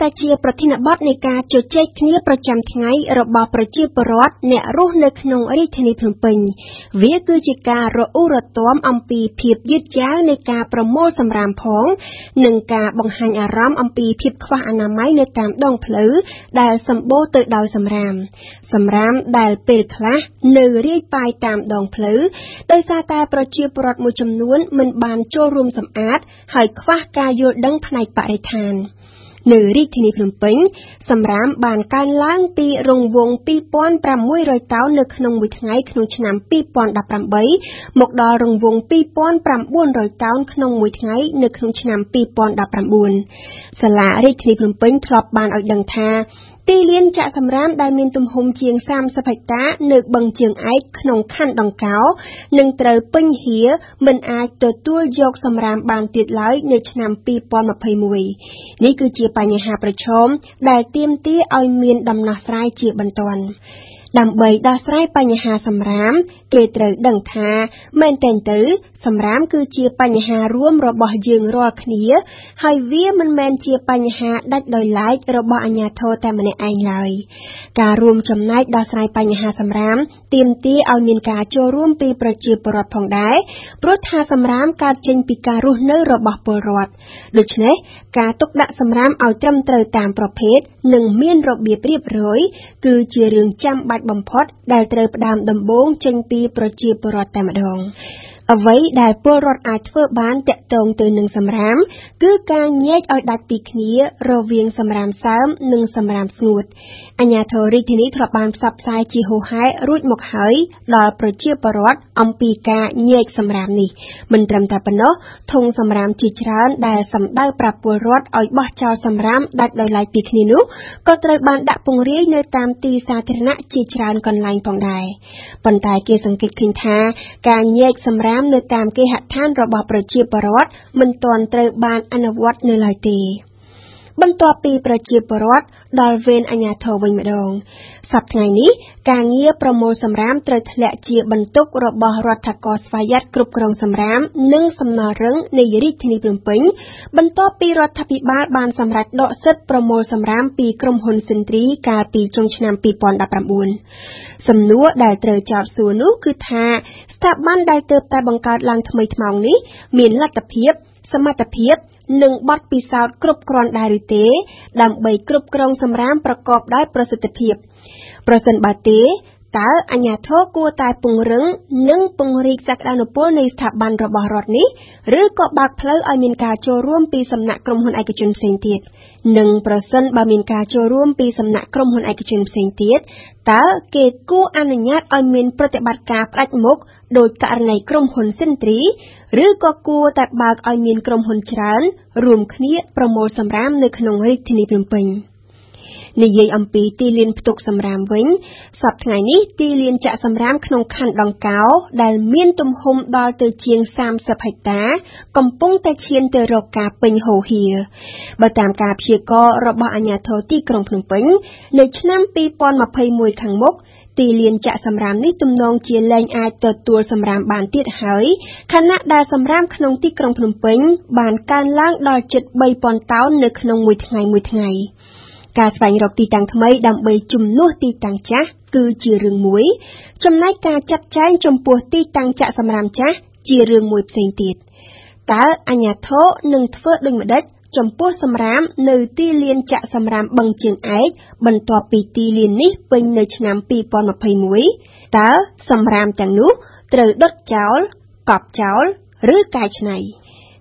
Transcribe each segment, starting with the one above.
តែជាប្រធានបទនៃការជជែកគ្នាប្រចាំថ្ងៃរបស់ប្រជាពលរដ្ឋអ្នករស់នៅក្នុងរាជធានីភ្នំពេញ វាគឺជាការរអ៊ូរទាំអំពីភាពយឺតយ៉ាវនៃការប្រមូលសម្រាមផង និងការបង្ហាញអារម្មណ៍អំពីភាពខ្វះអនាម័យនៅតាមដងផ្លូវដែលសម្បូរទៅដោយសម្រាម សម្រាមដែលពេលខ្លះនៅរាយប៉ាយតាមដងផ្លូវដោយសារតែប្រជាពលរដ្ឋមួយចំនួនមិនបានចូលរួមសម្អាត ហើយខ្វះការយល់ដឹងផ្នែកបរិស្ថាន នៅរាជធានីភ្នំពេញ សម្រាមបានកើនឡើងពីរង្វង់2,600តោននៅក្នុងមួយថ្ងៃក្នុងឆ្នាំ2018មកដល់រង្វង់2,900តោនក្នុងមួយថ្ងៃនៅក្នុងឆ្នាំ2019សាលារាជធានីភ្នំពេញធ្លាប់បានឲ្យដឹងថាទីលានចាក់សំរាមដែលមានទំហំជាង30ហិកតានៅបឹងជើងឯកក្នុងខណ្ឌដង្កោនឹងត្រូវពេញហៀមិនអាចទទួលយកសំរាមបានទៀតឡើយនៅឆ្នាំ2021នេះគឺជាបញ្ហាប្រឈមដែលទាមទារឲ្យមានដំណោះស្រាយជាបន្ទាន់ដើម្បីដោះស្រាយបញ្ហាសម្រាម គេត្រូវដឹងថាមែនទែនទៅសម្រាមគឺជាបញ្ហារួមរបស់យើងរាល់គ្នា ហើយវាមិនមែនជាបញ្ហាដាច់ដោយឡែករបស់អាជ្ញាធរតែម្នាក់ឯងឡើយការរួមចំណែកដោះស្រាយបញ្ហាសម្រាម ទាមទារឲ្យមានការចូលរួមពីប្រជាពលរដ្ឋផងដែរព្រោះថាសម្រាមកើតចេញពីការរស់នៅរបស់ពលរដ្ឋដូច្នេះការទុកដាក់សម្រាមឲ្យត្រឹមត្រូវតាមប្រភេទនិងមានរបៀបរៀបរយគឺជារឿងចាំបាច់បំផុតដែលត្រូវផ្ដើមដំបូងចេញពីប្រជាពលរដ្ឋតែម្ដង អ្វីដែលពលរដ្ឋអាចធ្វើបានតាក់ទងទៅនឹងសម្រាម គឺការញែកឲ្យដាច់ពីគ្នារវាងសម្រាមសើមនិងសម្រាមស្ងួតអាជ្ញាធររាជធានីធ្លាប់បានផ្សព្វផ្សាយជាហូរហែរួចមកហើយដល់ប្រជាពលរដ្ឋអំពីការញែកសម្រាមនេះមិនត្រឹមតែប៉ុណ្ណោះធុងសម្រាមជាច្រើនដែលសម្ដៅប្រាប់ពលរដ្ឋឲ្យបោះចោលសម្រាមដាច់ដោយឡែកពីគ្នានោះក៏ត្រូវបានដាក់ពង្រាយនៅតាមទីសាធារណៈជាច្រើនកន្លែងផងដែរប៉ុន្តែគេសង្កេតឃើញថាការញែកសម្រាមនៅតាមគេហដ្ឋានរបស់ប្រជាពលរដ្ឋមិនទាន់ត្រូវបានអនុវត្តនៅឡើយទេ បន្ទាប់ពីប្រជាពលរដ្ឋដល់វេនអាជ្ញាធរវិញម្ដងសប្តាហ៍នេះការងារប្រមូលសម្រាមត្រូវធ្លាក់ជាបន្ទុករបស់រដ្ឋាភិបាលស្វយ័តគ្រប់គ្រងសម្រាម និងសំណល់រឹងនៃរាជធានីភ្នំពេញ បន្ទាប់ពីរដ្ឋាភិបាលបានសម្រេចដកសិទ្ធិប្រមូលសម្រាមពីក្រុមហ៊ុនសិនទ្រីកាលពីចុងឆ្នាំ2019សំណួរដែលត្រូវចោទសួរនោះគឺថាស្ថាប័នដែលទើបតែបង្កើតឡើងថ្មីថ្មោងនេះ មានលទ្ធភាព សមត្ថភាព និងបទពិសោធន៍គ្រប់គ្រាន់ដែរឬទេ ដើម្បីគ្រប់គ្រងសម្រាមប្រកបដោយប្រសិទ្ធភាព ប្រសិនបើទេ តើអាជ្ញាធរគួរតែពង្រឹងនិងពង្រីកសក្តានុពលនៃស្ថាប័នរបស់រដ្ឋនេះឬក៏បើកផ្លូវឲ្យមានការចូលរួមពីសំណាក់ក្រុមហ៊ុនឯកជនផ្សេងទៀតនិងប្រសិនបើមានការចូលរួមពីសំណាក់ក្រុមហ៊ុនឯកជនផ្សេងទៀតតើគេគួរអនុញ្ញាតឲ្យមានប្រតិបត្តិការផ្ដាច់មុខដោយករណីក្រុមហ៊ុនសិនទ្រីឬក៏គួរតែបើកឲ្យមានក្រុមហ៊ុនច្រើនរួមគ្នាប្រមូលសម្រាមនៅក្នុងរាជធានីភ្នំពេញ។ និយាយអំពីទីលានផ្ទុកសម្រាមវិញសប្តាហ៍នេះទីលានចាក់សម្រាមក្នុងខណ្ឌដង្កោ ដែលមានទំហំដល់ទៅជាង30ហិកតា កំពុងតែឈានទៅរកការពេញហូរហៀបើតាមការព្យាករណ៍របស់អាជ្ញាធរទីក្រុងភ្នំពេញ នៅឆ្នាំ2021ខាងមុខទីលានចាក់សម្រាមនេះទំនងជាលែងអាចទទួលសម្រាមបានទៀតហើយខណៈដែលសម្រាមក្នុងទីក្រុងភ្នំពេញបានកើនឡើងដល់ជិត3000តោននៅក្នុងមួយថ្ងៃមួយថ្ងៃ ការស្វែងរកទីតាំងថ្មីដើម្បីជំនួសទីតាំងចាស់គឺជារឿងមួយ ចំណែកការចាត់ចែងចំពោះទីតាំងចាក់សម្រាមចាស់ជារឿងមួយផ្សេងទៀតតើអញ្ញាធរនឹងធ្វើដូចម្ដេចចំពោះសម្រាមនៅទីលានចាក់សម្រាមបឹងជើងឯកបន្ទាប់ពីទីលាននេះពេញនៅឆ្នាំ2021តើសម្រាមទាំងនោះត្រូវដុតចោល កប់ចោល ឬកែច្នៃ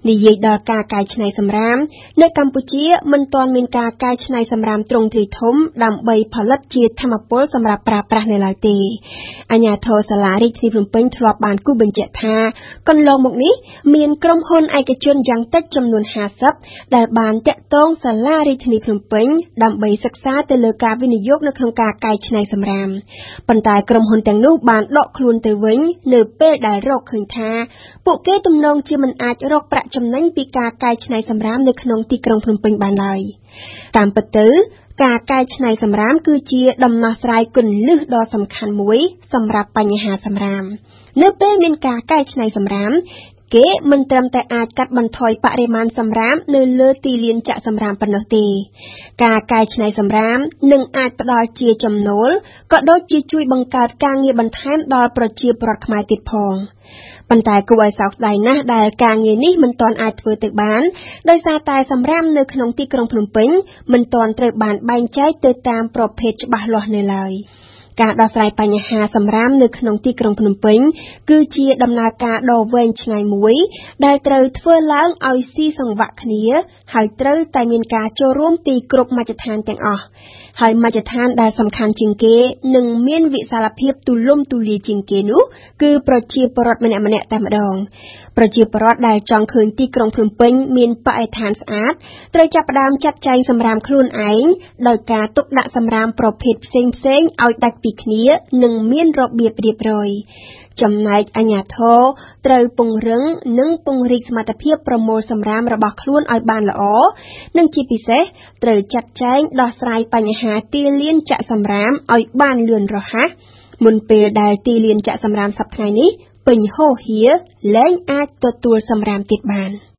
និយាយដល់ការកែច្នៃសម្រាម នៅកម្ពុជាមិនទាន់មានការកែច្នៃសម្រាមទ្រង់ទ្រីធំដើម្បីផលិតជាធម្មពលសម្រាប់ប្រើប្រាស់នៅឡើយទេអាជ្ញាធរសាលារាជធានីភ្នំពេញធ្លាប់បានគូបញ្ជាក់ថាកន្លងមកនេះមានក្រុមហ៊ុនឯកជនយ៉ាងតិចចំនួន50ដែលបានតាក់ទងសាលារាជធានីភ្នំពេញដើម្បីសិក្សាទៅលើការវិនិយោគនៅក្នុងការកែច្នៃសម្រាមប៉ុន្តែក្រុមហ៊ុនទាំងនោះបានដកខ្លួនទៅវិញ នៅពេលដែលរកឃើញថា ពួកគេទំនងជាមិនអាចរកប្រាក់ចំណេញពីការកែច្នៃសម្រាមនៅក្នុងទីក្រុងភ្នំពេញបានឡើយតាមពិតទៅការកែច្នៃសម្រាមគឺជាដំណោះស្រាយគន្លឹះដ៏សំខាន់មួយសម្រាប់បញ្ហាសម្រាមនៅពេលមានការកែច្នៃសម្រាម គេមិនត្រឹមតែអាចកាត់បន្ថយបរិមាណសម្រាមនៅលើទីលានចាក់សម្រាមប៉ុណ្ណោះទេ ការកែច្នៃសម្រាមនឹងអាចផ្ដល់ជាចំណូលក៏ដូចជាជួយបង្កើតការងារបន្ថែមដល់ប្រជាពលរដ្ឋខ្មែរទៀតផងប៉ុន្តែគួរឲ្យសោកស្ដាយណាស់ដែលការងារនេះមិនទាន់អាចធ្វើទៅបានដោយសារតែសម្រាមនៅក្នុងទីក្រុងភ្នំពេញមិនទាន់ត្រូវបានបែងចែកទៅតាមប្រភេទច្បាស់លាស់នៅឡើយ។ ការដោះស្រាយបញ្ហាសម្រាមនៅក្នុងទីក្រុងភ្នំពេញ គឺជាដំណើរការដ៏វែងឆ្ងាយមួយ ដែលត្រូវធ្វើឡើងឲ្យស៊ីសង្វាក់គ្នា ហើយត្រូវតែមានការចូលរួមពីគ្រប់មជ្ឈដ្ឋានទាំងអស់ហើយមជ្ឈដ្ឋានដែលសំខាន់ជាងគេ និងមានវិសាលភាពទូលំទូលាយជាងគេនោះគឺប្រជាពលរដ្ឋម្នាក់ៗតែម្ដងប្រជាពលរដ្ឋដែលចង់ឃើញទីក្រុងភ្នំពេញមានបរិស្ថានស្អាតត្រូវចាប់ផ្ដើមចាត់ចែងសម្រាមខ្លួនឯងដោយការទុកដាក់សម្រាមប្រភេទផ្សេងៗឲ្យដាច់ពីគ្នានិងមានរបៀបរៀបរយចំណែកអាជ្ញាធរត្រូវពង្រឹងនិងពង្រីកសមត្ថភាពប្រមូលសំរាមរបស់ខ្លួនឲ្យបានល្អនិងជាពិសេសត្រូវចាត់ចែងដោះស្រាយបញ្ហាទីលានចាក់សំរាមឲ្យបានលឿនរហ័សមុនពេលដែលទីលានចាក់សំរាមសប្តាហ៍នេះពេញហូរហៀលែងអាចទទួលសំរាមទៀតបាន។